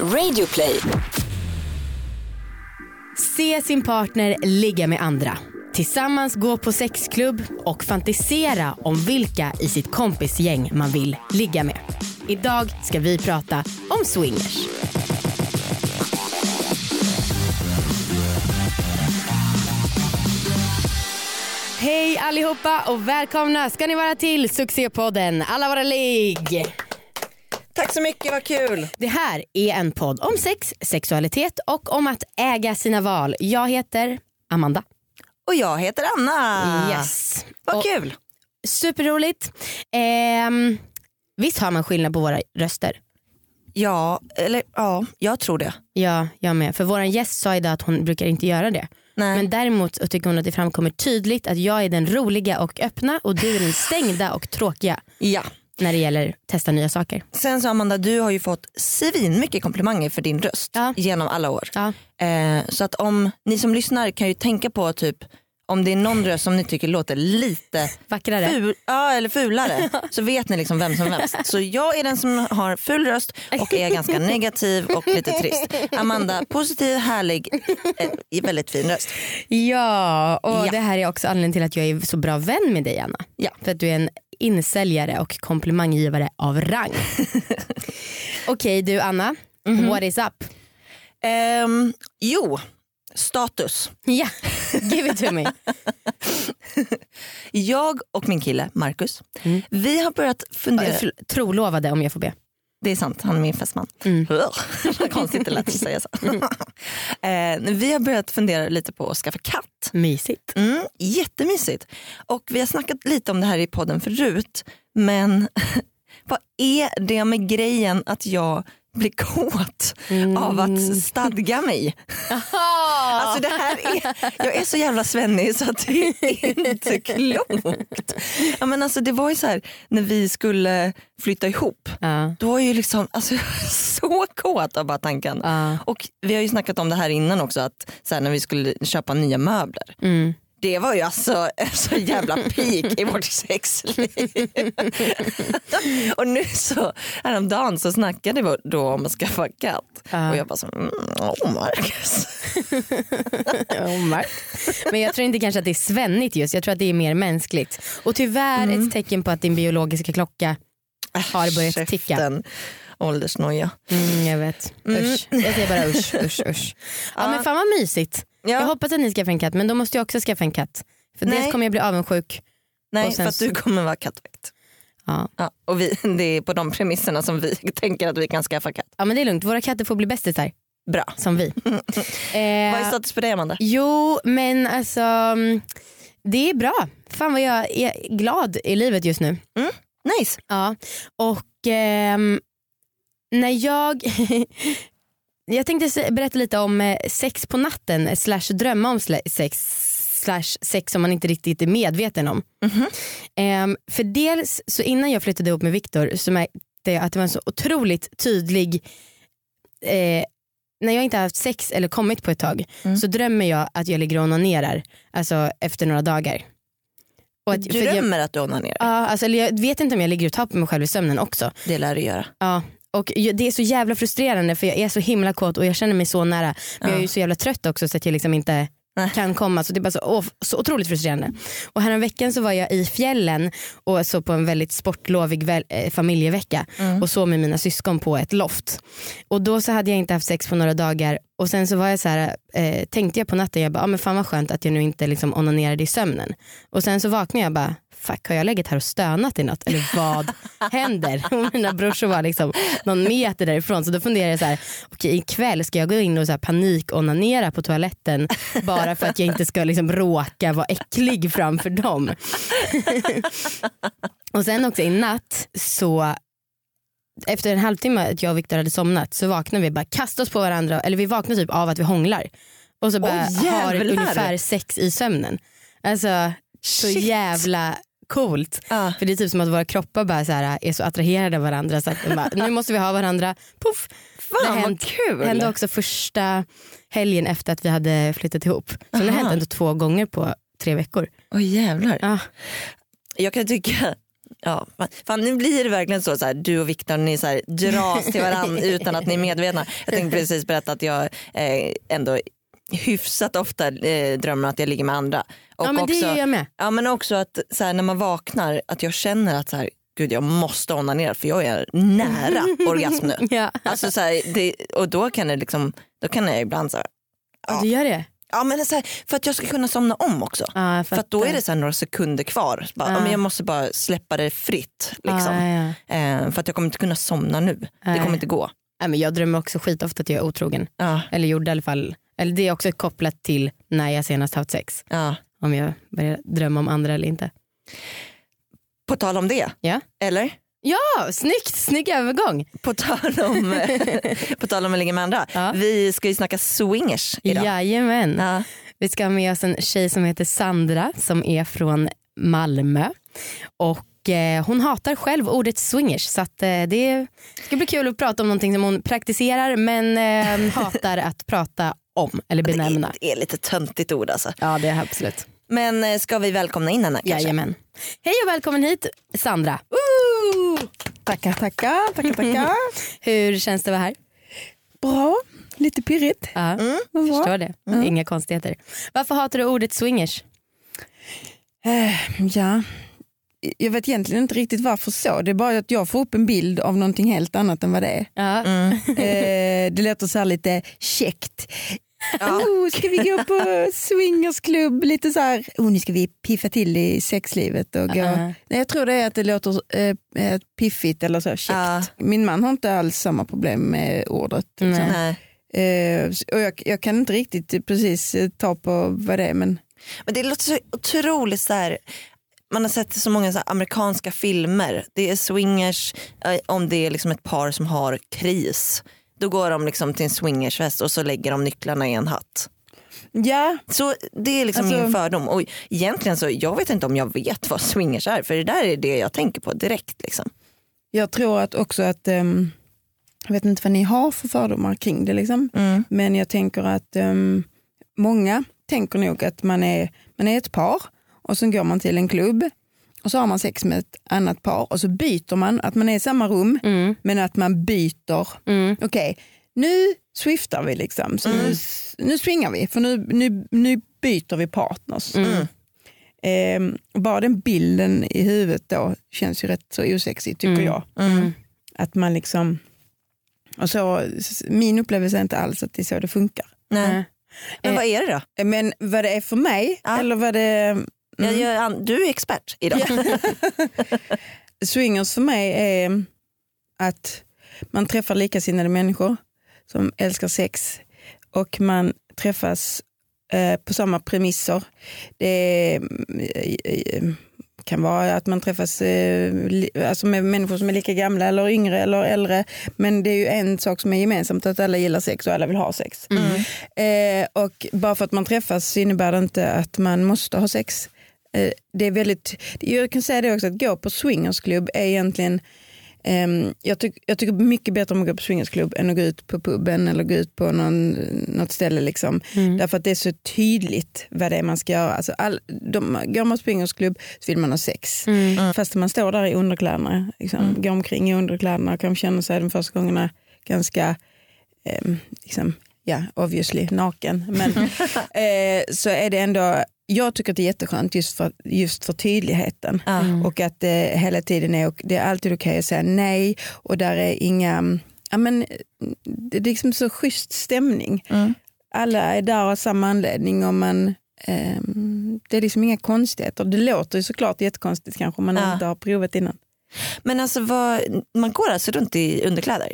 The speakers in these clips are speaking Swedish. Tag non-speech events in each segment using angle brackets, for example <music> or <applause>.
Radioplay. Se sin partner ligga med andra. Tillsammans gå på sexklubb och fantisera om vilka i sitt kompisgäng man vill ligga med. Idag ska vi prata om swingers. Hej allihopa och välkomna ska ni vara till succépodden Alla våra ligg. Tack så mycket, vad kul. Det här är en podd om sex, sexualitet och om att äga sina val. Jag heter Amanda. Och jag heter Anna. Yes. Vad Och- kul. Superroligt. Ehm, visst har man skillnad på våra röster? Ja, eller ja, jag tror det. Ja, jag med. För vår gäst sa idag att hon brukar inte göra det. Nej. Men däremot tycker hon att det framkommer tydligt att jag är den roliga och öppna och du är den stängda och tråkiga Ja. När det gäller att testa nya saker. Sen så Amanda, du har ju fått svin mycket komplimanger för din röst Ja. genom alla år. Ja. Eh, så att om ni som lyssnar kan ju tänka på typ om det är någon röst som ni tycker låter lite Vackrare. ful, ja, eller fulare <laughs> så vet ni liksom vem som vem. Så jag är den som har ful röst och är ganska negativ och lite trist. Amanda, positiv, härlig, eh, väldigt fin röst. Ja, och Ja. det här är också anledningen till att jag är så bra vän med dig Anna. Ja. För att du är en insäljare och komplimanggivare av rang. <laughs> Okej du Anna, Mhm. what is up? Ehm, jo, status. Ja, give it to me. <laughs> Jag och min kille Marcus, Mm. vi har börjat fundera. Förl- Trolovade om jag får be. Det är sant, han är min fästman. Mm. <laughs> Vad konstigt det lät att säga så. <laughs> <laughs> eh, vi har börjat fundera lite på att skaffa katt. Mysigt. Mm, jättemysigt. Och vi har snackat lite om det här i podden förut. Men vad är det med grejen att jag blir kåt av Mm. att stadga mig? Alltså det här är, jag är så jävla svennig så att det är inte klokt. Ja, men alltså det var ju så här när vi skulle flytta ihop. Ja. Då var jag ju liksom alltså, så kåt av bara tanken. Ja. Och vi har ju snackat om det här innan också att så här, när vi skulle köpa nya möbler. Mm. Det var ju alltså en så jävla peak i vårt sexliv. och nu så häromdagen så snackade vi då om att skaffa katt. Ja. Och jag bara så, mm, oh Marcus. <laughs> Oh. Men jag tror inte kanske att det är svennigt just, jag tror att det är mer mänskligt. Och tyvärr ett tecken på att din biologiska klocka har börjat ticka. Käften. Åldersnoja. Mm, jag vet. Usch. Jag säger bara usch, usch, usch. Ja, Ja. men fan vad mysigt. Ja. Jag hoppas att ni skaffar en katt men då måste jag också skaffa en katt. För Nej. dels kommer jag bli avundsjuk. Nej för att du kommer vara kattvakt. Ja. Ja, och vi, <laughs> det är på de premisserna som vi <laughs> tänker att vi kan skaffa katt. ja men det är lugnt, våra katter får bli bästisar Bra. som vi. <laughs> Vad är eh, status på dig Amanda? jo men alltså mm, det är bra. Fan vad jag är glad i livet just nu. Nice. Ja, och ehm, när jag... jag tänkte berätta lite om eh, sex på natten slash drömma om sex slash sex som man inte riktigt är medveten om. Ehm, för dels så innan jag flyttade ihop med Viktor så märkte jag att det var en så otroligt tydlig eh, när jag inte har haft sex eller kommit på ett tag Mm. så drömmer jag att jag ligger och onanerar alltså efter några dagar. Och att, Du för jag- drömmer att du onanerar? Ja, alltså, jag vet inte om jag ligger och tar på mig själv i sömnen också. Det lär du göra. Ja. Och det är så jävla frustrerande för jag är så himla kåt och jag känner mig så nära. Men jag är ju så jävla trött också så att jag liksom inte kan komma. Så det är bara så, åh, så otroligt frustrerande. Och veckan så var jag i fjällen och så på en väldigt sportlovig väl, eh, familjevecka och så med mina syskon på ett loft. Och då så hade jag inte haft sex på några dagar och sen så var jag så här, eh, tänkte jag på natten, jag bara, ah, men fan vad skönt att jag nu inte liksom onanerade i sömnen. Och sen så vaknade jag bara, fuck har jag legat här och stönat i natt eller vad händer? <laughs> Och mina brorsor var liksom någon meter därifrån så då funderade jag så här, okej ikväll ska jag gå in och så här panik-onanera på toaletten bara för att jag inte ska liksom råka vara äcklig framför dem. <laughs> och sen också i natt så efter en halvtimme att jag och Viktor hade somnat så vaknade vi bara kastade oss på varandra eller vi vaknade typ av att vi hånglar och så bara Åh, har ungefär sex i sömnen. Alltså så Shit. jävla coolt. Ja. För det är typ som att våra kroppar bara så här, är så attraherade av varandra så att bara, nu måste vi ha varandra. Puff. Fan Det vad hänt- kul. Det hände också första helgen efter att vi hade flyttat ihop. Så det har Aha. hänt ändå två gånger på tre veckor. Åh jävlar. Ja. Jag kan tycka Ja, fan, nu blir det verkligen så, så här, du och Viktor ni så här, dras till varandra <laughs> utan att ni är medvetna. Jag tänkte precis berätta att jag eh, ändå hyfsat ofta eh, drömmer att jag ligger med andra. Och Ja men det också, gör jag med. ja, men också att så här, när man vaknar att jag känner att så här, gud jag måste onanera för jag är nära <laughs> orgasm nu. Ja. Alltså, så här, det, och då kan, det liksom, då kan jag ibland så här, Ja. Du gör det? ja, men det så här, för att jag ska kunna somna om också. Ja, För att då är det så några sekunder kvar. Bara, ja. Ja. men jag måste bara släppa det fritt. Liksom. Ja, ja. Eh, för att jag kommer inte kunna somna nu. Det kommer inte gå. Nej, men jag drömmer också skitofta att jag är otrogen. Ja, Eller gjorde i alla fall. Eller det är också kopplat till när jag senast haft sex. ja. Om jag börjar drömma om andra eller inte. På tal om det, Ja. eller? Ja, snyggt, snygg övergång. På tal om, <laughs> på tal om att ligga med andra. Ja. Vi ska ju snacka swingers idag. Jajamän. Ja. Vi ska ha med oss en tjej som heter Sandra som är från Malmö. Och eh, hon hatar själv ordet swingers så att, eh, det ska bli kul att prata om någonting som hon praktiserar men eh, <laughs> hatar att prata om eller Det, benämna. är, det är lite töntigt ord alltså. Ja det är absolut. Men eh, ska vi välkomna in henne kanske? Jajamän. Hej och välkommen hit Sandra. Tackar, tackar, tackar, <laughs> tackar. Hur känns det att vara här? Bra, lite pirrigt. Ja, Vad bra. förstår det. Inga konstigheter. Varför hatar du ordet swingers? Eh, ja. Jag vet egentligen inte riktigt varför så. Det är bara att jag får upp en bild av någonting helt annat än vad det är. Ja. Eh, det låter så här lite käckt. Oh, ska vi gå på swingersklubb? Lite så här, oh, nu ska vi piffa till i sexlivet. Och gå. Ja. Nej, jag tror det är att det låter eh, eh, piffigt eller så käckt. Ja. Min man har inte alls samma problem med ordet. Nej. Eh, och jag, jag kan inte riktigt precis eh, ta på vad det är men Men det låter så otroligt så här. Man har sett så många så amerikanska filmer. Det är swingers om det är liksom ett par som har kris. Då går de liksom till en swingersfest och så lägger de nycklarna i en hatt. ja, Så det är liksom Alltså- min fördom. Och egentligen så jag vet inte om jag vet vad swingers är. För det där är det jag tänker på direkt. Liksom. jag tror att också att, ehm, jag vet inte vad ni har för fördomar kring det liksom. Mm. Men jag tänker att ehm, många tänker nog att man är, man är ett par och sen går man till en klubb och så har man sex med ett annat par och så byter man, att man är i samma rum Mm. men att man byter. Mm. Okej, nu swiftar vi liksom, så nu, nu swingar vi för nu, nu, nu byter vi partners. Mm. Ehm, bara den bilden i huvudet då känns ju rätt så osexig tycker Mm. jag. Mm. Att man liksom, och så, min upplevelse är inte alls att det är så det funkar. Nej. Men Eh, vad är det då? Men vad det är för mig, Ja. eller vad det Mm. jag, du är expert idag. <laughs> swingers för mig är att man träffar likasinnade människor som älskar sex och man träffas eh, på samma premisser. Det är, eh, kan vara att man träffas eh, alltså med människor som är lika gamla eller yngre eller äldre. Men det är ju en sak som är gemensamt att alla gillar sex och alla vill ha sex. Eh, och bara för att man träffas innebär det inte att man måste ha sex. Eh, det är väldigt, jag kan säga det också att gå på swingersklubb är egentligen ehm, jag, tyck, jag tycker mycket bättre om att gå på swingersklubb än att gå ut på puben eller gå ut på någon, något ställe. Liksom. Mm. Därför att det är så tydligt vad det är man ska göra. Alltså all, de, går man på swingersklubb så vill man ha sex. Mm. Fast man står där i underkläderna, liksom, går omkring i underkläderna och kanske känner sig de första gångerna ganska, ehm, liksom, ja obviously naken. Men <laughs> eh, så är det ändå, jag tycker att det är jätteskönt just för, just för tydligheten. Ja. Och att det hela tiden är, och det är alltid okej att säga nej och där är inga, ja men det är liksom så schysst stämning. Mm. Alla är där av samma anledning och man, ehm, det är liksom inga konstigheter. Det låter ju såklart jättekonstigt kanske om man Ja. inte har provat innan. Men alltså vad, man går alltså runt i underkläder?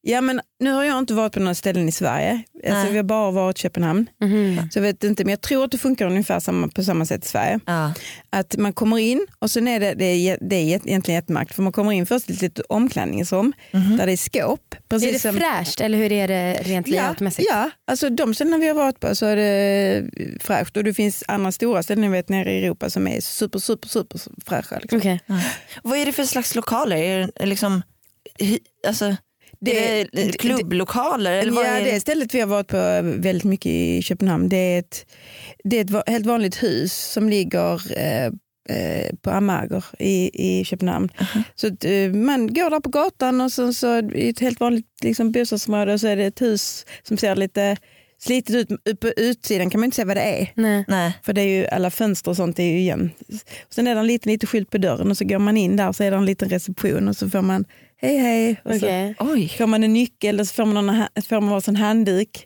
Ja men nu har jag inte varit på några ställen i Sverige. Alltså, Nej. vi har bara varit i Köpenhamn. Mhm. Så jag vet inte, men jag tror att det funkar ungefär samma, på samma sätt i Sverige. Ja. Att man kommer in och sen är det, det, är, det är egentligen jättemärkt för man kommer in först i ett litet omklädningsrum där det är skåp. Precis Är det som, fräscht eller hur är det rent ja, layoutmässigt? ja, alltså de ställen vi har varit på så är det fräscht och det finns andra stora ställen jag vet nere i Europa som är super super super fräscha. Liksom. Okej. Vad är det för slags lokaler? Är det liksom, alltså, Det- är det klubblokaler? Eller vad ja, är det stället vi har varit på väldigt mycket i Köpenhamn det är ett, det är ett helt vanligt hus som ligger eh, eh, på Amager i, i Köpenhamn. Så att, eh, man går där på gatan och så, så i ett helt vanligt liksom, bostadsområde och så är det ett hus som ser lite slitet ut. På utsidan kan man inte se vad det är. Nej. Nej. För det är ju alla fönster och sånt är ju igen. Och sen är det en liten, liten skylt på dörren och så går man in där och så är det en liten reception och så får man hej hej. Och Okej. Oj. så får man en nyckel och så får man, någon, får man varsin handduk.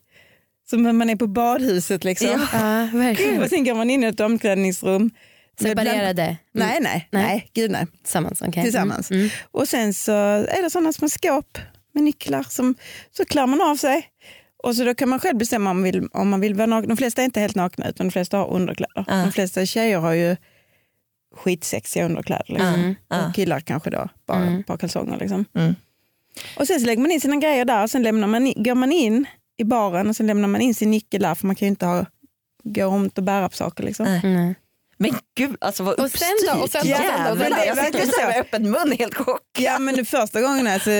Som när man är på badhuset liksom. Ja. Ja, verkligen. Och sen går man in i ett omklädningsrum. Separerade? Mm. Nej, nej, Nej. nej, gud nej. Tillsammans? okej. Tillsammans. Mm. Mm. Och sen så är det sådana små skåp med nycklar som så klär man av sig. Och så då kan man själv bestämma om man vill, om man vill vara naken. De flesta är inte helt nakna utan de flesta har underkläder. Ja. De flesta tjejer har ju skitsexiga underkläder. Liksom. Mm. Ja. Och killar kanske då bara Mm. ett par kalsonger. Liksom. Mm. Och sen så lägger man in sina grejer där och sen lämnar man in, går man in i baren och sen lämnar man in sin nyckel där för man kan ju inte ha, gå runt och bära på saker. Liksom. Men gud, alltså vad Och sen då? Och sen då? Och sen då? Jag sitter så med öppen mun helt chockad. Ja men det första gången alltså,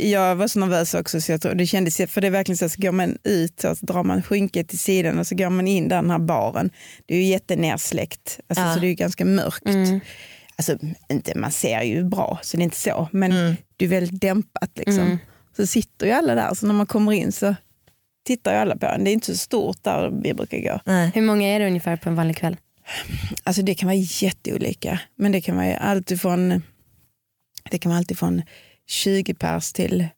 jag var så nervös också så jag tror, det kändes, för det är verkligen så, så går man ut så, så drar man skynket till sidan och så går man in där den här baren. Det är ju jättenersläckt, alltså, Ja. så det är ju ganska mörkt. Mm. Alltså, inte, man ser ju bra så det är inte så, men Mm. det är väldigt dämpat. Liksom. Mm. Så sitter ju alla där, så när man kommer in så tittar ju alla på en. Det är inte så stort där vi brukar gå. Nej. Hur många är det ungefär på en vanlig kväll? Alltså det kan vara jätteolika. Men det kan vara alltid från, det kan vara från 20 pers till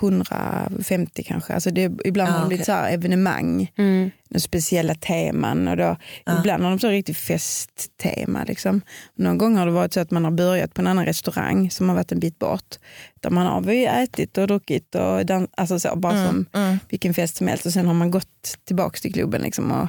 150 kanske. Alltså det, ibland Ah, har det blivit okej. så här evenemang, Mm. speciella teman. Och då, Ja. Ibland har de så riktigt festtema. Liksom. Någon gång har det varit så att man har börjat på en annan restaurang som har varit en bit bort. Där man har vi ätit och druckit och dan- alltså så, bara som Mm. vilken fest som helst. Och sen har man gått tillbaka till klubben liksom, och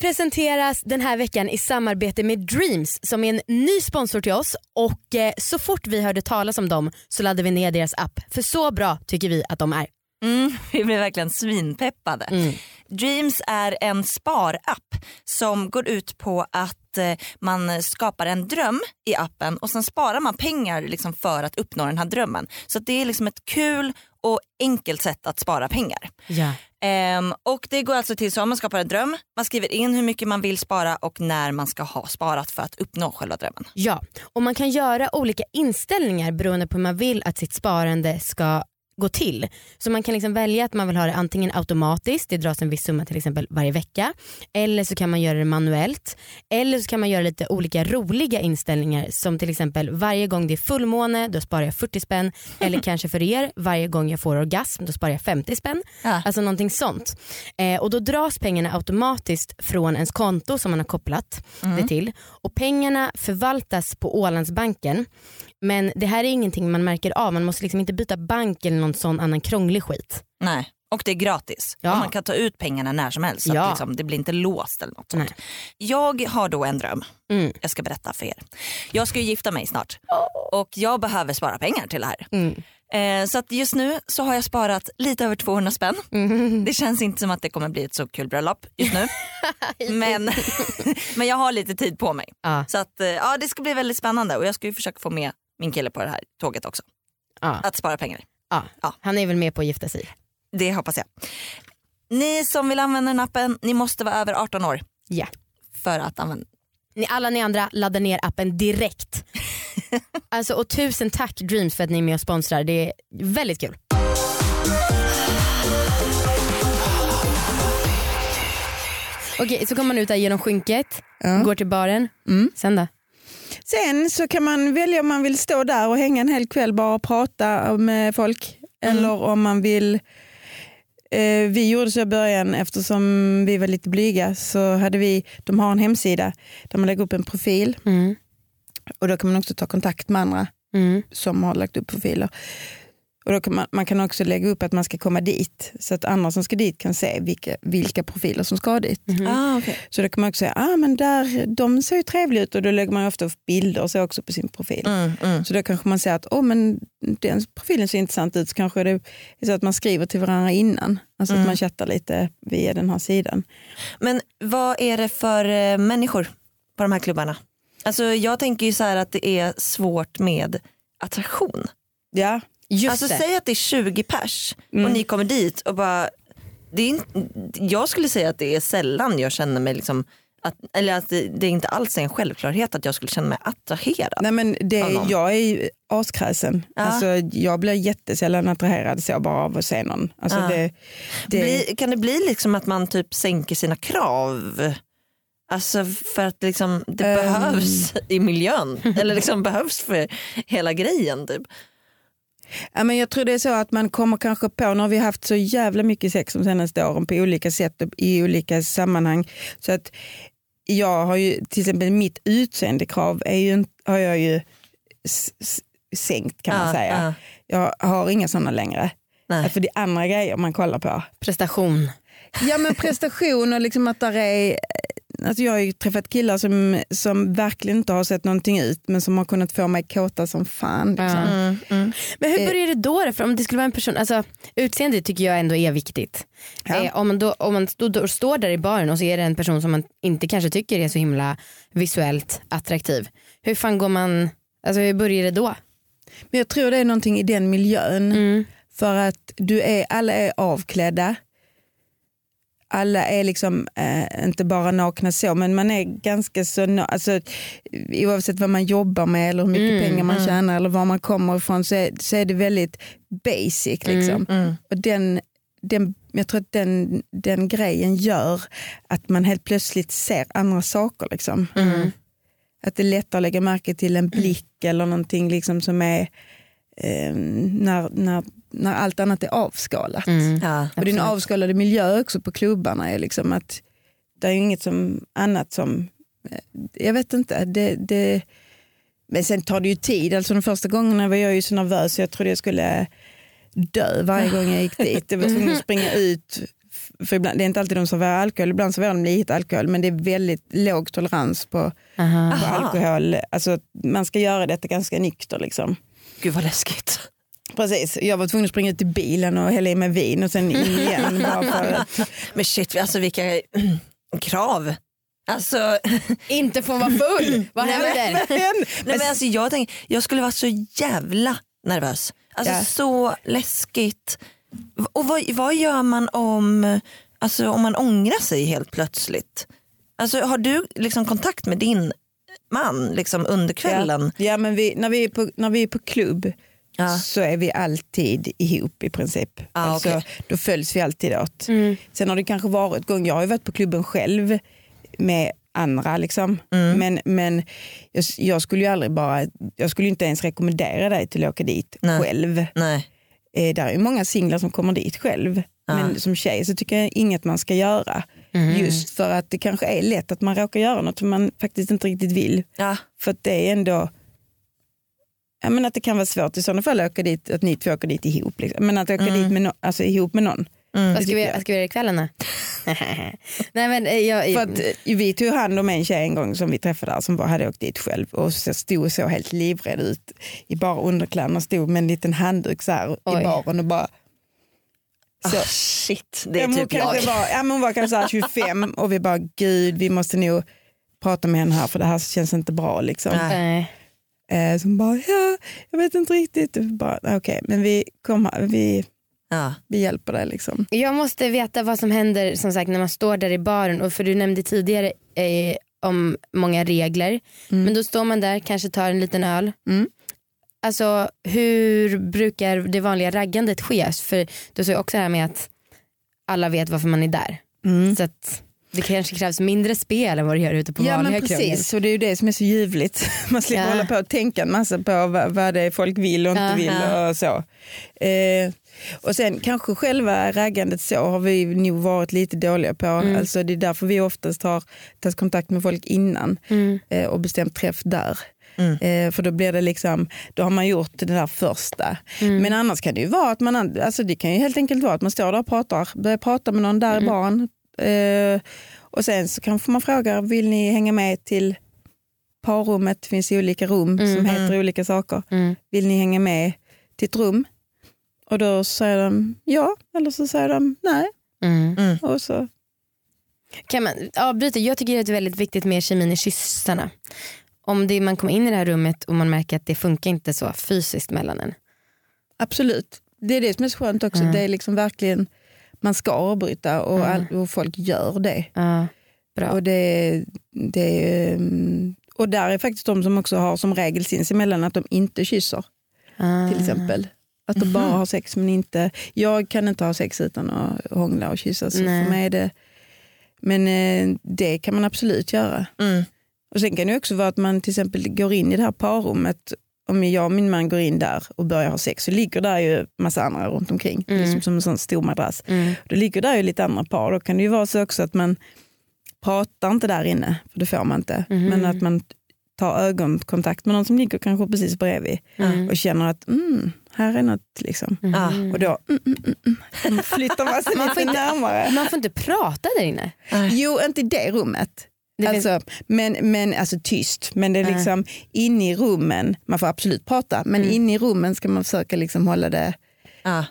Presenteras den här veckan i samarbete med Dreams som är en ny sponsor till oss och eh, så fort vi hörde talas om dem så laddade vi ner deras app för så bra tycker vi att de är. Mm, <laughs> vi blev verkligen svinpeppade. Mm. Dreams är en sparapp som går ut på att eh, man skapar en dröm i appen och sen sparar man pengar liksom för att uppnå den här drömmen. Så att det är liksom ett kul och enkelt sätt att spara pengar. Ja. Ehm, och det går alltså till så om man skapar en dröm, man skriver in hur mycket man vill spara och när man ska ha sparat för att uppnå själva drömmen. ja, och man kan göra olika inställningar beroende på hur man vill att sitt sparande ska gå till. Så man kan liksom välja att man vill ha det antingen automatiskt, det dras en viss summa till exempel varje vecka. Eller så kan man göra det manuellt. Eller så kan man göra lite olika roliga inställningar som till exempel varje gång det är fullmåne då sparar jag 40 spänn. <laughs> Eller kanske för er, varje gång jag får orgasm då sparar jag 50 spänn. Ja. Alltså någonting sånt. Eh, och då dras pengarna automatiskt från ens konto som man har kopplat det till. Och pengarna förvaltas på Ålandsbanken. Men det här är ingenting man märker av. Man måste liksom inte byta bank eller någon sån annan krånglig skit. Nej. Och det är gratis. Ja. Man kan ta ut pengarna när som helst så Ja. att liksom, det blir inte låst eller något sånt. Nej. Jag har då en dröm. Mm. Jag ska berätta för er. Jag ska ju gifta mig snart och jag behöver spara pengar till det här. Mm. Eh, så att just nu så har jag sparat lite över 200 spänn. Mm. Det känns inte som att det kommer bli ett så kul bröllop just nu. <laughs> men, <laughs> <laughs> men jag har lite tid på mig. Ja, Så att, eh, ja, det ska bli väldigt spännande och jag ska ju försöka få med min kille på det här tåget också. ja, Att spara pengar. ja. Ja. Han är väl med på att gifta sig. Det hoppas jag. Ni som vill använda den appen, ni måste vara över 18 år Ja. för att använda Ni, alla ni andra laddar ner appen direkt. <laughs> alltså, och tusen tack Dreams för att ni är med och sponsrar. Det är väldigt kul. Okej, så kommer man ut där genom skynket, Ja. går till baren. Mm. Sen då? Sen så kan man välja om man vill stå där och hänga en hel kväll bara och prata med folk. Eller om man vill eh, vi gjorde så i början eftersom vi var lite blyga så hade vi, de har en hemsida där man lägger upp en profil Mm. och då kan man också ta kontakt med andra Mm. som har lagt upp profiler. Och då kan man, man kan också lägga upp att man ska komma dit så att andra som ska dit kan se vilka, vilka profiler som ska dit. Ah, okay. Så då kan man också säga, ah, men där, de ser ju trevliga ut och då lägger man ofta upp bilder och så också på sin profil. mm, mm. Så då kanske man säger att oh, men den profilen ser intressant ut, så kanske det är så att man skriver till varandra innan. Alltså Mm. att man chattar lite via den här sidan. Men vad är det för eh, människor på de här klubbarna? Alltså jag tänker ju så här att det är svårt med attraktion. Ja, Just alltså det. säg att det är 20 pers Mm. och ni kommer dit och bara, det är jag skulle säga att det är sällan jag känner mig liksom att, eller att det, det är inte alls en självklarhet att jag skulle känna mig attraherad. Nej, men det, jag är ju askräsen. Ja. Alltså, jag blir jättesällan attraherad så bara av att se någon. Alltså, Ja. det, det, Bli, kan det bli liksom att man typ sänker sina krav? Alltså för att liksom det Ehm. behövs i miljön. Eller liksom behövs för hela grejen. Typ. Ja, men jag tror det är så att man kommer kanske på, nu har vi haft så jävla mycket sex de senaste åren på olika sätt och i olika sammanhang. Så att jag har ju, till exempel mitt utseendekrav är ju, har jag ju sänkt kan man Ja, säga. ja. Jag har inga sådana längre. Nej. För det är andra grejer man kollar på. Prestation. Ja men prestation och liksom att där är, alltså jag har ju träffat killar som, som verkligen inte har sett någonting ut men som har kunnat få mig kåta som fan. Liksom. Mm, mm. Men hur Eh. börjar det då? då? För om det skulle vara en person, alltså, utseende tycker jag ändå är viktigt. Ja. Eh, om man, då, om man stå, då, står där i baren och så är det en person som man inte kanske tycker är så himla visuellt attraktiv. Hur fan går man, alltså hur börjar det då? Men jag tror det är någonting i den miljön. Mm. För att du är, alla är avklädda. Alla är liksom, eh, inte bara nakna så, men man är ganska så, alltså, oavsett vad man jobbar med eller hur mycket Mm, pengar man mm. tjänar eller var man kommer ifrån så är, så är det väldigt basic. Liksom. Mm. Och den, den, jag tror att den, den grejen gör att man helt plötsligt ser andra saker. Liksom. Mm. Att det är lättare att lägga märke till en blick eller någonting liksom som är eh, när, när, när allt annat är avskalat. Mm. Ja. Och din avskalade miljö också på klubbarna är liksom att det är inget som, annat som, eh, jag vet inte, det, det, men sen tar det ju tid. Alltså de första gångerna var jag ju så nervös så jag trodde jag skulle dö varje gång jag gick dit. Jag var tvungen att springa ut, för ibland, det är inte alltid de serverar alkohol, ibland serverar de lite alkohol men det är väldigt låg tolerans på, Aha. på Aha. alkohol. Alltså, man ska göra detta ganska nykter. Liksom. Gud vad läskigt. Precis, jag var tvungen att springa ut till bilen och hälla i mig vin och sen in igen. att, <laughs> Men shit, alltså vilka krav. Alltså, <laughs> Inte få vara full, <laughs> vad händer? nej, men alltså, jag, tänk, jag skulle vara så jävla nervös. Alltså Ja. så läskigt. Och vad, vad gör man om, alltså, om man ångrar sig helt plötsligt? Alltså, har du liksom kontakt med din man liksom, under kvällen? Ja, ja men vi, när, vi är på, när vi är på klubb Ja. så är vi alltid ihop i princip. Ah, alltså, okej. Då följs vi alltid åt. Mm. Sen har det kanske varit gång, jag har ju varit på klubben själv med andra liksom. Mm. Men, men jag, jag skulle ju aldrig bara, jag skulle inte ens rekommendera dig till att åka dit Nej. själv. Nej. Eh, där är många singlar som kommer dit själv. Ja. Men som tjej så tycker jag inget man ska göra. Mm. Just för att det kanske är lätt att man råkar göra något som man faktiskt inte riktigt vill. Ja. För att det är ändå, jag menar att det kan vara svårt i sådana fall att åka dit, att ni två åker dit ihop. Liksom. Men att åka Mm. dit med no, alltså, ihop med någon. Mm. Vad ska vi, vad ska vi göra ikväll Anna? <laughs> Nej men eh, jag, För att, eh, vi tog hand om en tjej en gång som vi träffade där som bara hade åkt dit själv och så stod så helt livrädd ut i bara underkläderna och stod med en liten handduk så här Oj. i baren och bara så. Ah, shit, det Ja, är men hon typ jag. Var, ja, men hon var kanske så här <laughs> 25 och vi bara gud vi måste nog prata med henne här för det här känns inte bra. Liksom. Nej. Eh, som bara ja, jag vet inte riktigt. Bara, okej, men vi, kom här, vi, Ja. vi hjälper dig. Liksom. jag måste veta vad som händer som sagt när man står där i baren. Och för du nämnde tidigare eh, om många regler. Mm. Men då står man där, kanske tar en liten öl. Mm. Alltså hur brukar det vanliga raggandet ske? För du sa ju också här med att alla vet varför man är där. Mm. Så att det kanske krävs mindre spel än vad det gör ute på Ja vanliga men krogen. precis, och det är ju det som är så ljuvligt. <laughs> Man slipper Ja. hålla på och tänka en massa på vad, vad det är folk vill och inte Ja. vill och så. Eh, och sen kanske själva raggandet så har vi nog varit lite dåliga på. Mm. Alltså det är därför vi oftast har tagit kontakt med folk innan Mm. eh, och bestämt träff där. Mm. Eh, för då blir det liksom, då har man gjort det där första. Mm. Men annars kan det ju vara att man, alltså det kan ju helt enkelt vara att man står där och pratar, börjar prata med någon där Mm. i baren. Eh, och sen så kanske man frågar, vill ni hänga med till parrummet? Det finns olika rum som Mm. heter olika saker. Mm. Vill ni hänga med till ett rum? Och då säger de ja, eller så säger de nej. Mm. Och så, Kan man avbryta? Jag tycker att det är väldigt viktigt med kemin i kyssarna. Om det, man kommer in i det här rummet och man märker att det funkar inte så fysiskt mellan en. absolut, det är det som är så skönt också. Mm. Det är liksom verkligen, man ska avbryta och, Mm. all, och folk gör det. Bra. Och, det, det, mm, och där är faktiskt de som också har som regel sinsemellan att de inte kysser Ah. till exempel. Att de bara har sex men inte, jag kan inte ha sex utan att hångla och kyssa. Så Nej. för mig är det, men eh, det kan man absolut göra. Mm. Och Sen kan det också vara att man till exempel går in i det här parrummet. Om jag och min man går in där och börjar ha sex så ligger där ju massa andra runt omkring. Mm. Liksom som en sån stor madrass. Mm. Då ligger där ju lite andra par. Då kan det ju vara så också att man pratar inte där inne, för det får man inte. Mhm. Men att man tar ögonkontakt med någon som ligger kanske precis bredvid Mm. och känner att mm, här är något. Liksom. Mm. Och då mm, mm, mm, mm, flyttar man sig lite närmare. Man får inte prata där inne. Jo, inte i det rummet. Alltså, men, men alltså tyst, men det är liksom inne i rummen, man får absolut prata, men Mm. inne i rummen ska man försöka liksom hålla det Ja.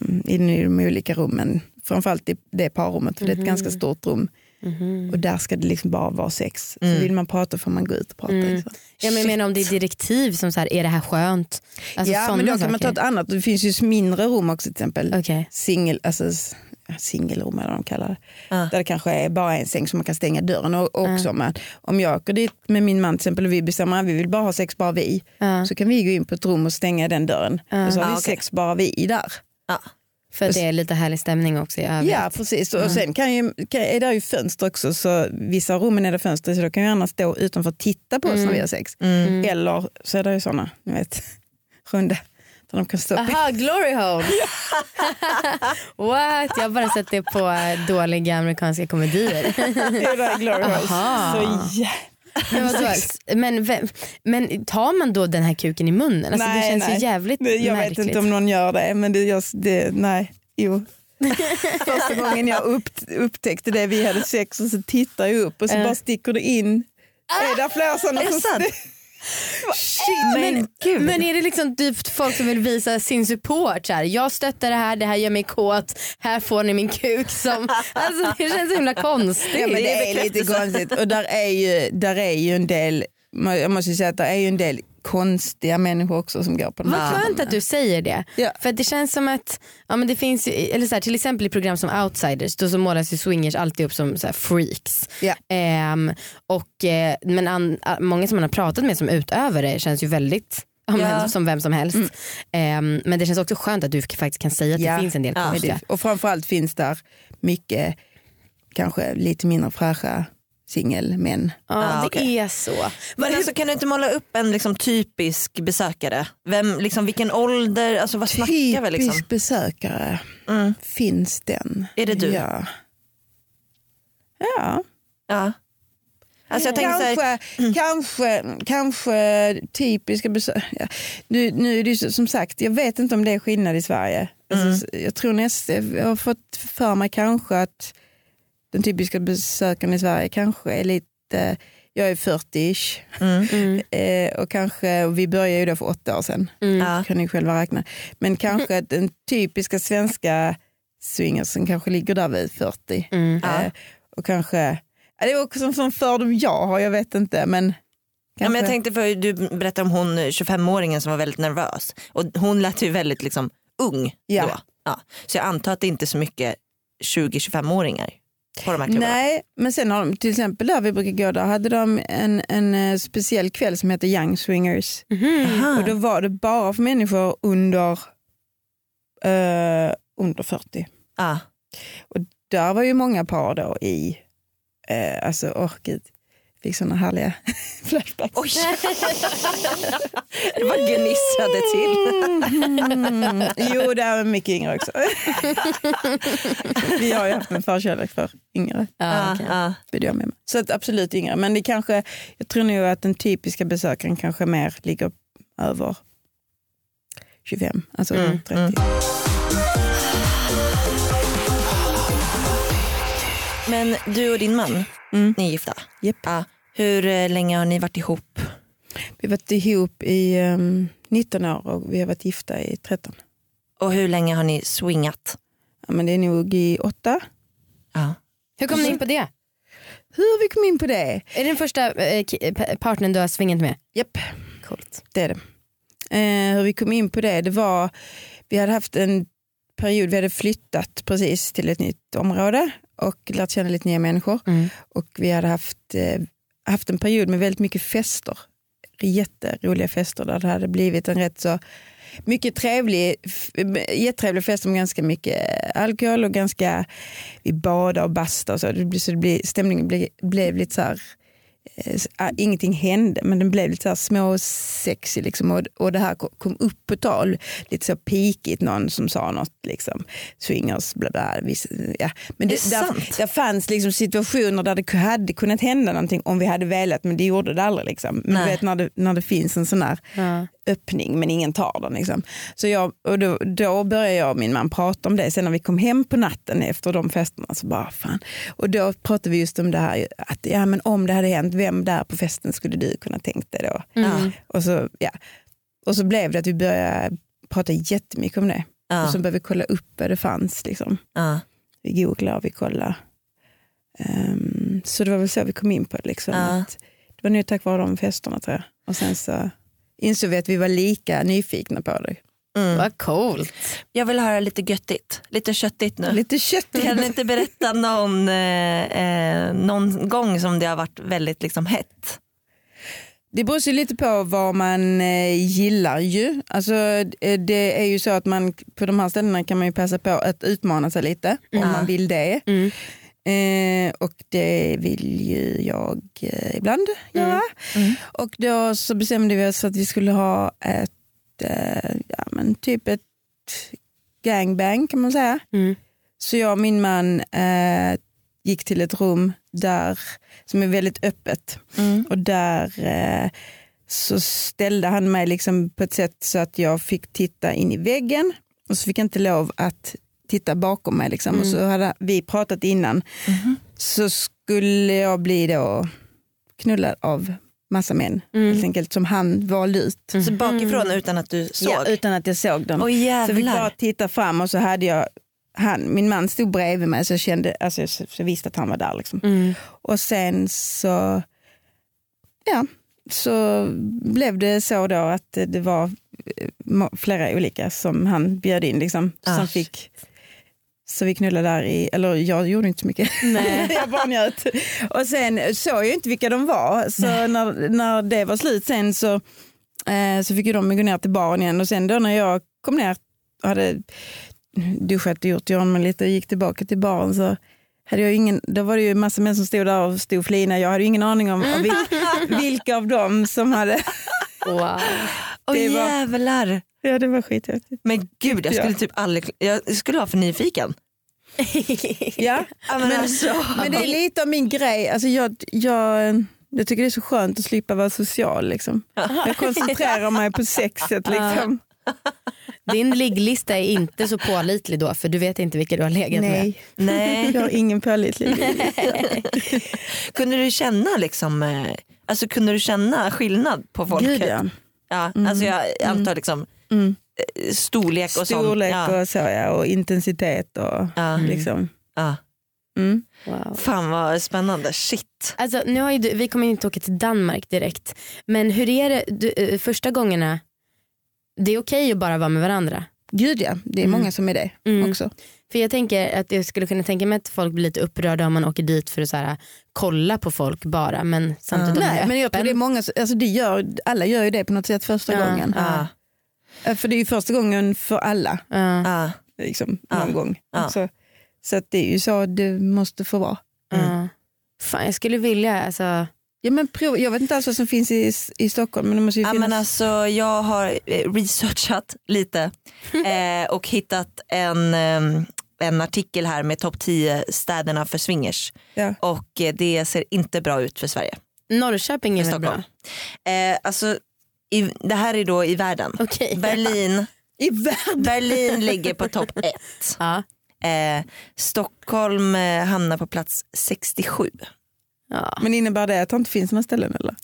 um, inne i de olika rummen. Framförallt i det parrummet, för det är ett Mhm. ganska stort rum. Mhm. Och där ska det liksom bara vara sex. Mm. Så vill man prata får man gå ut och prata. Mm. Liksom. Ja, men jag menar om det är direktiv som så här, är det här skönt? Alltså, ja, men då kan man ta saker. ett annat. Det finns ju mindre rum också till exempel. Okej. Singel, alltså, singelrum eller vad de kallar det. Ja. Där det kanske är bara en säng som man kan stänga dörren. Och också med, om jag åker dit med min man till exempel och vi bestämmer att vi vill bara ha sex bara vi. Ja, Så kan vi gå in på ett rum och stänga den dörren. Och så har vi okej. sex bara vi där. För det är lite härlig stämning också i övrigt. Ja precis och sen kan ju, kan, är det ju fönster också så vissa rummen är det fönster så då kan ju gärna stå utanför och titta på oss när vi har sex. Mm. Eller så är det ju sådana, ni vet, <laughs> runda där de kan stå upp. Aha, glory hole! <laughs> What? Jag har bara sett det på dåliga amerikanska komedier. <laughs> Det är där Glory Holes. Aha. Så ja. men, vadå? men, vem- men tar man då den här kuken i munnen? Alltså, det Nej, känns nej. ju jävligt Det- Jag märkligt. vet inte om någon gör det men det, jag, det nej, jo. <laughs> Första gången jag upp, upptäckte det, vi hade sex och så tittar jag upp och så Ja. bara sticker det in. Är det flera sådana Är det som-? Shit, men, men är det liksom typ folk som vill visa sin support? Så här, jag stöttar det här, det här gör mig kåt, här får ni min kuk. Som, <laughs> alltså, det känns så himla konstigt. Ja, men det är lite konstigt. Och där är ju, där är ju en del, jag måste säga att det är ju en del konstiga människor också som går på de Vad här. skönt att du säger det. Ja. För det känns som att, ja, men det finns eller så här, till exempel i program som Outsiders, då så målas ju swingers alltid upp som så här, freaks. Ja. Ehm, och, eh, men an, många som man har pratat med som utövare känns ju väldigt ja, men, som vem som helst. Ehm, men det känns också skönt att du faktiskt kan säga att Ja. det finns en del konstiga. Och framförallt finns där mycket, kanske lite mindre fräscha singelmän. Ja, Ja, det okej. är så. Men alltså, kan du inte måla upp en liksom, typisk besökare? Vem, liksom, vilken ålder, alltså, vad snackar vi? Typisk Liksom? besökare, Mm. finns den? Är det du? Ja. Ja, Ja. Alltså, jag så här, kanske, kanske, kanske typiska besök. Ja. Nu, nu är det ju som sagt, jag vet inte om det är skillnad i Sverige. Alltså, Mm. Jag tror näst, jag har fått för mig kanske att den typiska besökaren i Sverige kanske är lite, jag är 40-ish mm. Mm. eh, och kanske, och vi började ju då för åtta år sedan, Mm. Ja. kan ni själva räkna. Men kanske att den typiska svenska swingersen kanske ligger där vid 40. Mm. Ja. Eh, och kanske, det är också en sån fördom jag har, jag vet inte. Men, Ja, men jag tänkte för du berättade om hon eh, 25-åringen som var väldigt nervös och hon lät ju väldigt liksom, ung Ja. då. Ja. Så jag antar att det inte är så mycket 20-25-åringar på de här klubbarna. Nej, men sen har de till exempel där vi brukar gå, där hade de en, en eh, speciell kväll som heter Young Swingers. Aha. Och då var det bara för människor under, eh, under 40. Ja. Där var ju många par då i, eh, alltså oh, gud. Fick såna härliga <laughs> flashbacks. Oj! <laughs> det var gnissade till. Mm. Jo, det är mycket yngre också. <laughs> Vi har ju haft en förkärlek för yngre. Ja. vill jag med mig. Så att absolut yngre. Men det kanske, jag tror nog att den typiska besökaren kanske mer ligger över 25, alltså Mm, 30. mm. Men du och din man, Mm. ni är gifta? Japp. Ja. Hur eh, länge har ni varit ihop? Vi har varit ihop i ehm, 19 år och vi har varit gifta i 13. Och hur länge har ni swingat? Ja, men det är nog i åtta. Ja. Hur kom ni in på det? Hur vi kom in på det? Är det den första eh, pa- partnern du har svingat med? Japp, Coolt. det är det. Eh, hur vi kom in på det, det var, vi hade haft en period, vi hade flyttat precis till ett nytt område och lärt känna lite nya människor. Mm. Och vi hade haft, eh, haft en period med väldigt mycket fester. Jätteroliga fester där det hade blivit en rätt så mycket trevlig, f- jättetrevlig fest med ganska mycket alkohol och ganska, vi badade och bastade och så. Det blev, så det blev, stämningen blev, blev lite så här, eh, ingenting hände men den blev lite så här små sexy liksom och, och det här ko- kom upp på tal, lite så pikigt någon som sa något liksom, swingers bla bla. Vis, ja. Men det, det där, där fanns liksom situationer där det hade kunnat hända någonting om vi hade velat men det gjorde det aldrig. Liksom. Men Nej. vet när det, när det finns en sån här Ja. Öppning men ingen tar den. Liksom. Så jag, och då, då började jag och min man prata om det. Sen när vi kom hem på natten efter de festerna så bara fan. Och då pratade vi just om det här att ja, men om det hade hänt, vem där på festen skulle du kunna tänkt dig då? Mm. Och, så, ja. och så blev det att vi började prata jättemycket om det. Ja. Och så började vi kolla upp vad det fanns. Liksom. Ja. Vi googlade och vi kollade. Ehm, så det var väl så vi kom in på det. Liksom, Ja. att det var nog tack vare de festerna tror jag. Och sen så insåg vi att vi var lika nyfikna på det. Mm. Vad coolt. Jag vill höra lite göttigt, lite köttigt nu. Lite kött. Kan du inte berätta någon, eh, eh, någon gång som det har varit väldigt liksom, hett? Det beror ju lite på vad man eh, gillar ju. Alltså, eh, det är ju så att man på de här ställena kan man ju passa på att utmana sig lite om Ja. man vill det. Mm. Eh, och det vill ju jag eh, ibland göra. Mm. Och då så bestämde vi oss att vi skulle ha ett, eh, ja, men typ ett gangbang kan man säga. Mm. Så jag och min man eh, gick till ett rum där som är väldigt öppet. Mm. Och där eh, så ställde han mig liksom på ett sätt så att jag fick titta in i väggen och så fick jag inte lov att titta bakom mig. Liksom. Och så hade vi pratat innan. Mhm. Så skulle jag bli då knullad av massa män Mm. helt enkelt som han valde ut. Så bakifrån utan att du såg? Ja, utan att jag såg dem. Åh så jag fick bara jävlar. titta fram och så hade jag han, min man stod bredvid mig så jag kände, alltså jag, så jag visste att han var där. Liksom. Mm. Och sen så, ja, så blev det så då att det var eh, flera olika som han bjöd in. Liksom, Ah. som fick, så vi knullade där i, eller jag gjorde inte så mycket. Nej. <laughs> jag bara njöt. Och sen såg jag inte vilka de var. Så när, när det var slut sen så, eh, så fick ju de gå ner till baren igen. Och sen då när jag kom ner och hade duschat och gjort i ordning lite och gick tillbaka till baren så hade jag ingen, då var det ju massa män som stod där och stod och flinade. Jag hade ju ingen aning om av vil, vilka av dem som hade... <laughs> Wow. Åh var- jävlar. Ja det var skithäftigt. Men gud jag skulle typ aldrig, jag skulle vara för nyfiken. <laughs> Ja, Ja, men alltså, men det är lite av min grej. Alltså jag, jag, jag tycker det är så skönt att slippa vara social. Liksom. Jag koncentrerar mig på sexet. Liksom. Din ligglista är inte så pålitlig då för du vet inte vilka du har legat med. Nej, nej. jag har ingen pålitlig Kunde du känna liksom, eh, alltså kunde du känna skillnad på folket? Gud ja. Ja, alltså jag antar liksom Mm. eh, storlek och Storlek sånt. Ja. och så ja, och intensitet och Ja. liksom. Ja. Mm. Wow. Fan vad spännande, shit. Alltså, nu har ju du, vi kommer inte åka till Danmark direkt men hur är det du, eh, första gångerna? Det är okej att bara vara med varandra. Gud ja, det är Mm. många som är det Mm. också. För jag tänker att jag skulle kunna tänka mig att folk blir lite upprörda om man åker dit för att så här, kolla på folk bara men samtidigt är Nej, men jag tror det är många, alltså det gör, alla gör ju det på något sätt första Ja. gången. Ja. För det är ju första gången för alla. Ja. Liksom, Ja. någon gång. Ja. Så, så att det är ju så det måste få vara. ja. Fan, jag skulle vilja, alltså, Ja, men prov, jag vet inte alls vad som finns i, i Stockholm men det måste ju Ja, finnas. men alltså, jag har eh, researchat lite <laughs> eh, och hittat en, eh, en artikel här med topp 10 städerna för swingers. Ja. Och eh, det ser inte bra ut för Sverige. Norrköping är väl bra? Stockholm. Eh, alltså, i, det här är då i världen. Okej. <laughs> Berlin, I världen. Berlin ligger på topp 1. <laughs> Ja. Eh, Stockholm eh, hamnar på plats 67. Ja. Men innebär det att det inte finns några ställen eller?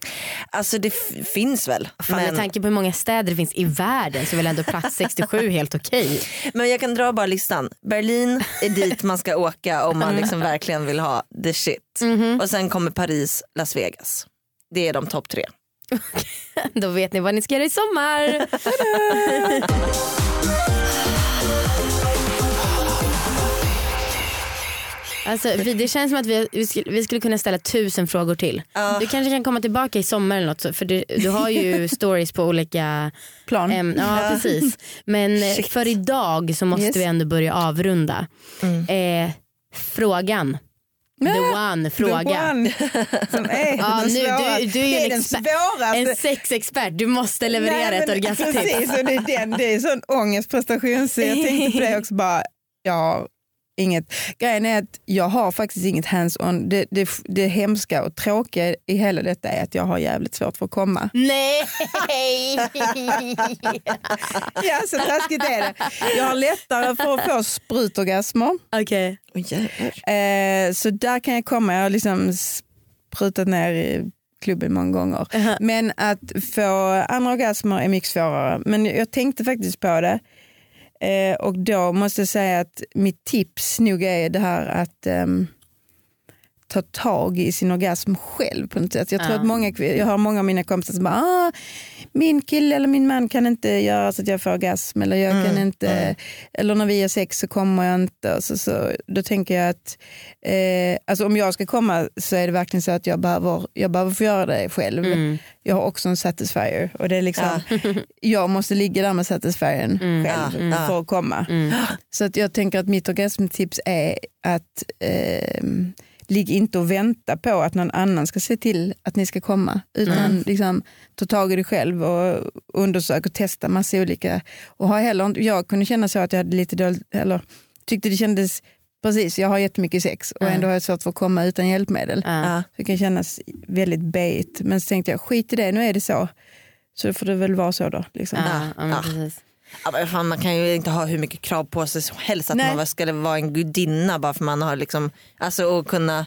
Alltså det finns väl. Fan, Med men, tanke på hur många städer det finns i världen så är väl ändå plats 67 <laughs> helt okej. men jag kan dra bara listan. Berlin är dit man ska åka om man liksom verkligen vill ha the shit. Och sen kommer Paris, Las Vegas. Det är de topp tre. <laughs> Då vet ni vad ni ska göra i sommar. <laughs> Alltså, vi, det känns som att vi, vi, skulle, vi skulle kunna ställa tusen frågor till. Ja. Du kanske kan komma tillbaka i sommar eller något för du, du har ju <laughs> stories på olika Plan. äm, ja, precis. Men eh, Shit. för idag så måste Yes. vi ändå börja avrunda. Eh, frågan. The one fråga. The one, <laughs> som är Ja, nu, du, du är ju en, svåraste. en sexexpert, du måste leverera Nej, ett men orgasmtips. Precis, och det, är den, det är sån ångestprestation så jag tänkte på det också bara, har inget. Grejen är att jag har faktiskt inget hands-on. Det, det, det hemska och tråkiga i hela detta är att jag har jävligt svårt för att komma. Nej! <laughs> Ja, så taskigt är det. Jag har lättare för att få sprutorgasmer. Okej. Oh. Eh, så där kan jag komma. Jag har liksom sprutat ner i klubben många gånger. Men att få andra orgasmer är mycket svårare. Men jag tänkte faktiskt på det. Eh, och då måste jag säga att mitt tips nog är det här att ehm, ta tag i sin orgasm själv på något sätt. Jag, tror Ja. att många, jag har många av mina kompisar som bara, ah, min kille eller min man kan inte göra så att jag får orgasm eller jag kan inte, eller när vi har sex så kommer jag inte. Så, så, då tänker jag att eh, alltså om jag ska komma så är det verkligen så att jag behöver, jag behöver få göra det själv. Mm. Jag har också en satisfier och det är liksom, <laughs> jag måste ligga där med satisfiern Mm. själv Ja, ja. för att komma. Mm. Så att jag tänker att mitt orgasmtips är att eh, ligg inte och vänta på att någon annan ska se till att ni ska komma. Utan Mm. liksom, ta tag i det själv och undersök och testa massa olika. Och har heller, jag kunde känna så att jag hade lite dåligt, eller tyckte det kändes Precis, jag har jättemycket sex och Mm. ändå har jag svårt för att komma utan hjälpmedel. Så det kan kännas väldigt bait. Men så tänkte jag, skit i det, nu är det så. Så får det väl vara så då. Liksom. Ja, ja, Ja. men fan, man kan ju inte ha hur mycket krav på sig som helst att Nej. man ska vara en gudinna bara för man har liksom, alltså och kunna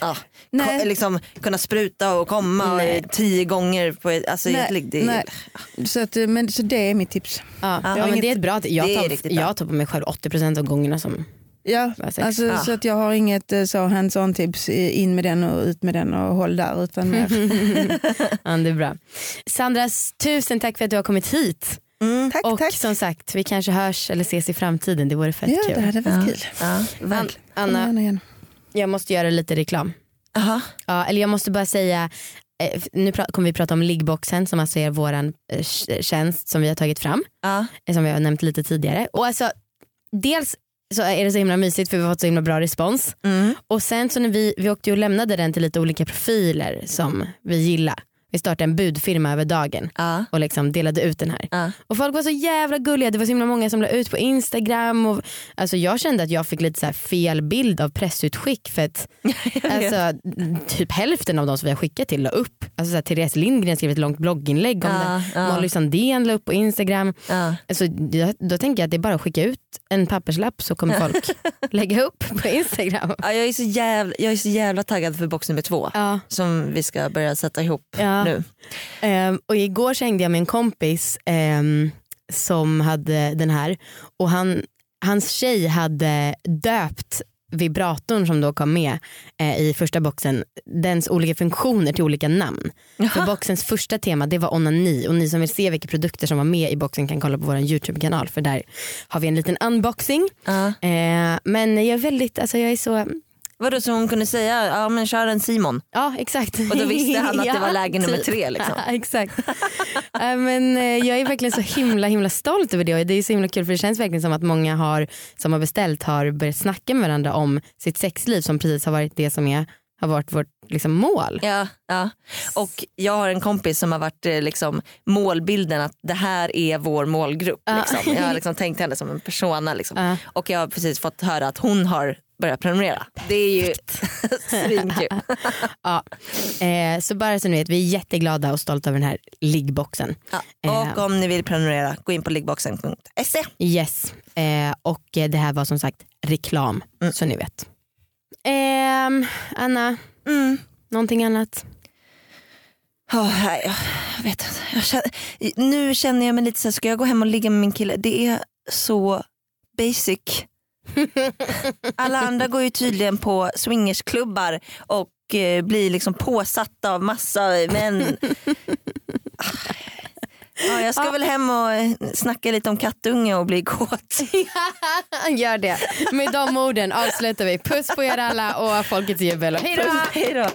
Ja, Nej. ko- liksom, kunna spruta och komma Nej. och tio gånger på ett, alltså Nej, egentligen, det, nej. Så, att, men, så det är mitt tips. Ja, Ja, men inget- det är ett bra jag det är tar, jag tar på mig själv 80% av gångerna som Ja, alltså, Ja. så att jag har inget eh, så hands-on tips, in med den och ut med den och håll där. Utan mer. <laughs> ja, det är bra. Sandra, s- tusen tack för att du har kommit hit. Mm. tack, Och tack. som sagt, vi kanske hörs eller ses i framtiden. Det vore fett Ja, kul. det hade varit kul. Ja, An- Anna, jag måste göra lite reklam. Aha. Ja, eller jag måste bara säga, eh, nu kommer vi prata om liggboxen som alltså är vår tjänst som vi har tagit fram. Ja. eh, som vi har nämnt lite tidigare. Och alltså, dels så är det så himla mysigt för vi har fått så himla bra respons. Mm. Och sen så när vi, vi åkte och lämnade den till lite olika profiler som vi gillar. Vi startade en budfirma över dagen Ja. och liksom delade ut den här. Ja. Och folk var så jävla gulliga, det var så himla många som la ut på Instagram. Och, alltså jag kände att jag fick lite så fel bild av pressutskick för att <laughs> alltså, typ hälften av de som vi har skickat till la upp. Alltså så här, Therese Lindgren skrev ett långt blogginlägg om Ja, det. Molly Sandén la upp på Instagram. Ja. Alltså, jag, då tänker jag att det är bara att skicka ut en papperslapp så kommer folk <laughs> lägga upp på Instagram. Ja, jag, är så jävla, jag är så jävla taggad för box nummer två Ja. som vi ska börja sätta ihop Ja. nu. Ehm, och igår så hängde jag med en kompis ehm, som hade den här och han, hans tjej hade döpt vibratorn som då kom med eh, i första boxen, dens olika funktioner till olika namn. För boxens första tema det var onani och ni som vill se vilka produkter som var med i boxen kan kolla på vår YouTube-kanal för där har vi en liten unboxing. Ja. Eh, men jag är väldigt, alltså jag är så, Vadå så hon kunde säga, ja men kör en Simon. ja exakt. Och då visste han att det <laughs> Ja, var läge nummer typ. tre liksom. Ja, <laughs> exakt. Ja, men, eh, jag är verkligen så himla himla stolt över det och det är så himla kul för det känns verkligen som att många har, som har beställt har börjat snacka med varandra om sitt sexliv som precis har varit det som är har varit vårt liksom, mål. Ja, ja. Och jag har en kompis som har varit eh, liksom, målbilden att det här är vår målgrupp. Ja. Liksom. Jag har <laughs> liksom tänkt henne som en persona. Liksom. Ja. Och jag har precis fått höra att hon har börjat prenumerera. Det är ju <laughs> <laughs> svinkul. Ja. Eh, så bara så ni vet, vi är jätteglada och stolta över den här liggboxen. Ja. Eh. Och om ni vill prenumerera, gå in på liggboxen.se. Yes. Eh, och eh, det här var som sagt reklam Mm. så ni vet. Ehm, Anna, Mm. någonting annat? Oh, jag, vet. Jag känner, nu känner jag mig lite så här, ska jag gå hem och ligga med min kille? Det är så basic. <laughs> Alla andra går ju tydligen på swingersklubbar och eh, blir liksom påsatta av massa män. <laughs> Ja, jag ska väl hem och eh, snacka lite om kattunge och bli kåt. <laughs> Gör det. Med de orden avslutar vi. Puss på er alla och folkets jubel. Hej då.